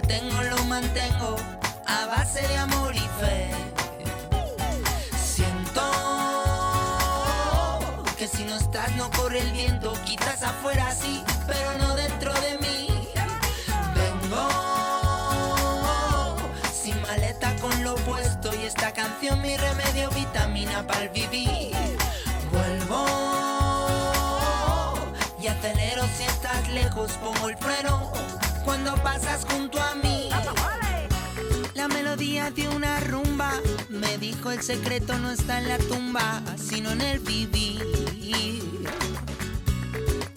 Que tengo lo mantengo a base de amor y fe. Siento que si no estás no corre el viento, quizás afuera sí, pero no dentro de mí. Vengo sin maleta con lo puesto y esta canción mi remedio vitamina para el vivir. Vuelvo y acelero si estás lejos, pongo el freno cuando pasas junto a mí. La melodía de una rumba me dijo el secreto no está en la tumba, sino en el vivir.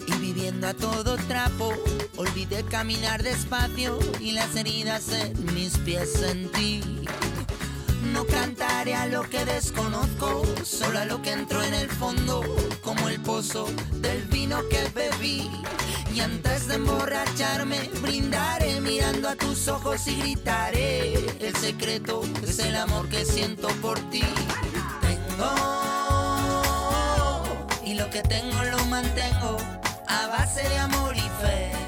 Y viviendo a todo trapo, olvidé caminar despacio y las heridas en mis pies sentí. No cantaré a lo que desconozco, solo a lo que entró en el fondo, como el pozo del vino que bebí. Y antes de emborracharme, brindaré mirando a tus ojos y gritaré. El secreto es el amor que siento por ti. Tengo y lo que tengo lo mantengo a base de amor y fe.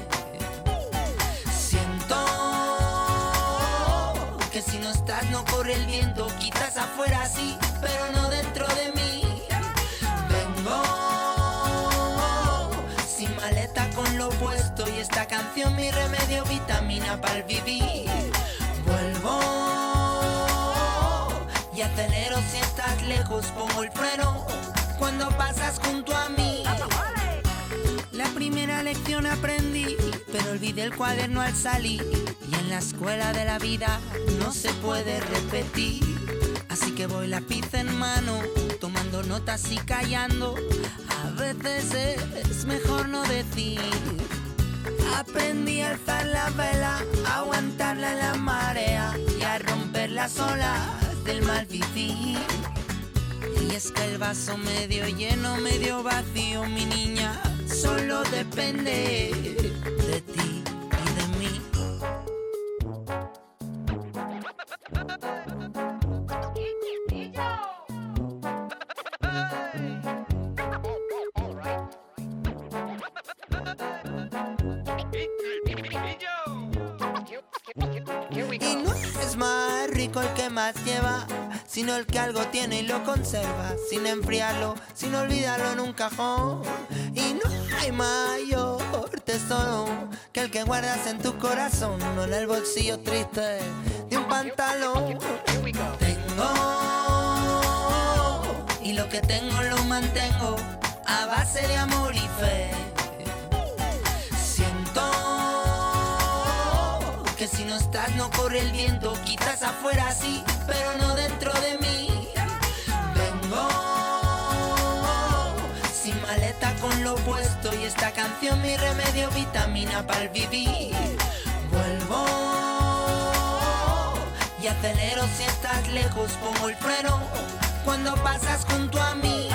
Mi remedio vitamina para vivir. Vuelvo y acelero si estás lejos, pongo el freno cuando pasas junto a mí. La primera lección aprendí, pero olvidé el cuaderno al salir. Y en la escuela de la vida no se puede repetir. Así que voy lápiz en mano, tomando notas y callando. A veces es mejor no decir. Aprendí a alzar la vela, a aguantarla la marea y a romper las olas del mal. Y es que el vaso medio lleno, medio vacío, mi niña, solo depende sino el que algo tiene y lo conserva, sin enfriarlo, sin olvidarlo en un cajón. Y no hay mayor tesoro que el que guardas en tu corazón, no en el bolsillo triste de un pantalón. Tengo, y lo que tengo lo mantengo a base de amor y fe. Quizás no corre el viento, quizás afuera sí, pero no dentro de mí. Vengo sin maleta con lo puesto y esta canción mi remedio, vitamina para el vivir. Vuelvo y acelero si estás lejos, pongo el freno cuando pasas junto a mí.